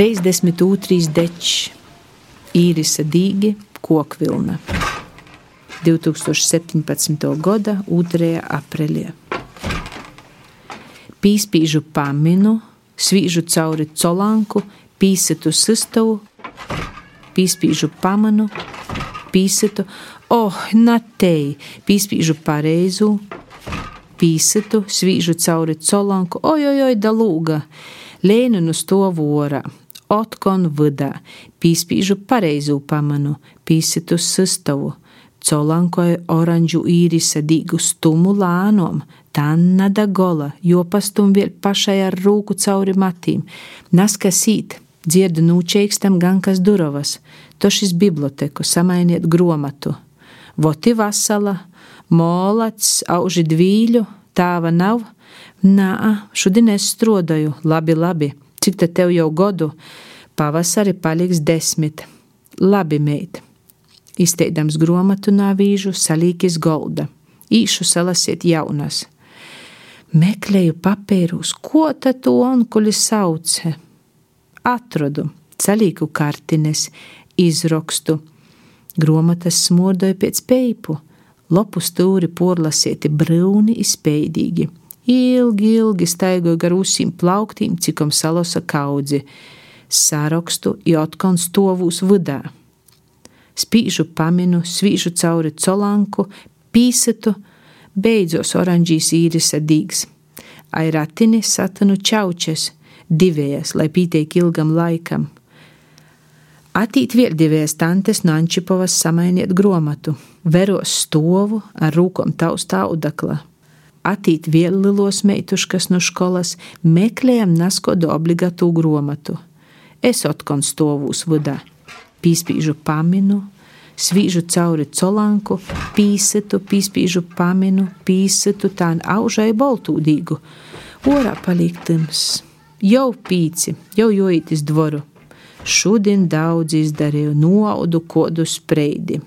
32. dečs, īrisa dīgi, kokvilna. 2017. gada 2. aprīlī. Pīspīžu paminu, svīžu cauri colanku, pīsitu sistavu, pīspīžu pamanu, pīsitu, oh, natei, pīspīžu pareizu, pīsitu, svīžu cauri colanku, oj, oj, oj, dalūga, lēnu no stovora, otkon vidā, pīspīžu pareizu pamanu, pīsitu sistavu, colankoja oranžu īrisa dīgu stumu lānom, tā nada gola, jo pastum vēl pašai ar rūku cauri matīm, naskasīt, dzirdu nūčeikstam gan kas durovas, to šis biblioteku samainiet gromatu. Voti vasala, molats, auži dvīļu, tāva nav, nā, šodien es strodoju, labi, labi, cik te tev jau godu, pavasari paliks desmit, labi meit. Izteidams gromatu nāvīžu, salīkis golda, īšu salasiet jaunas. Meklēju papīrus, ko tad to onkuļi sauce? Atradu, salīku kartines, izrakstu. Gromatas smordoja pēc peipu, lopu stūri porlasieti brūni izpeidīgi. Ilgi, ilgi staigoja gar usīm plauktīm, cikom salosa kaudzi. Sārakstu jotkon stovūs vidā. Spīžu paminu, svīžu cauri colanku, pīsatu, beidzos oranžīs īrisa dīgs. Airatini satanu čaučes, divējas, lai pīteik ilgam laikam. Atīt vēl divējas tantes no Ančipovas samainiet gromatu, veros stovu ar rūkom taustā udakla. Atīt vēl lilos meituškas no skolas, meklējam naskodu obligātu gromatu. Es otkon stovūs vidā, pīspīžu paminu, svīžu cauri colanku, pīsitu, pīspīžu paminu, pīsitu tā aužai boltūdīgu. Orā paliek tims, jau pīci, jau joītis dvoru. Šodien daudz izdarīju, noaudu kodu spreidi.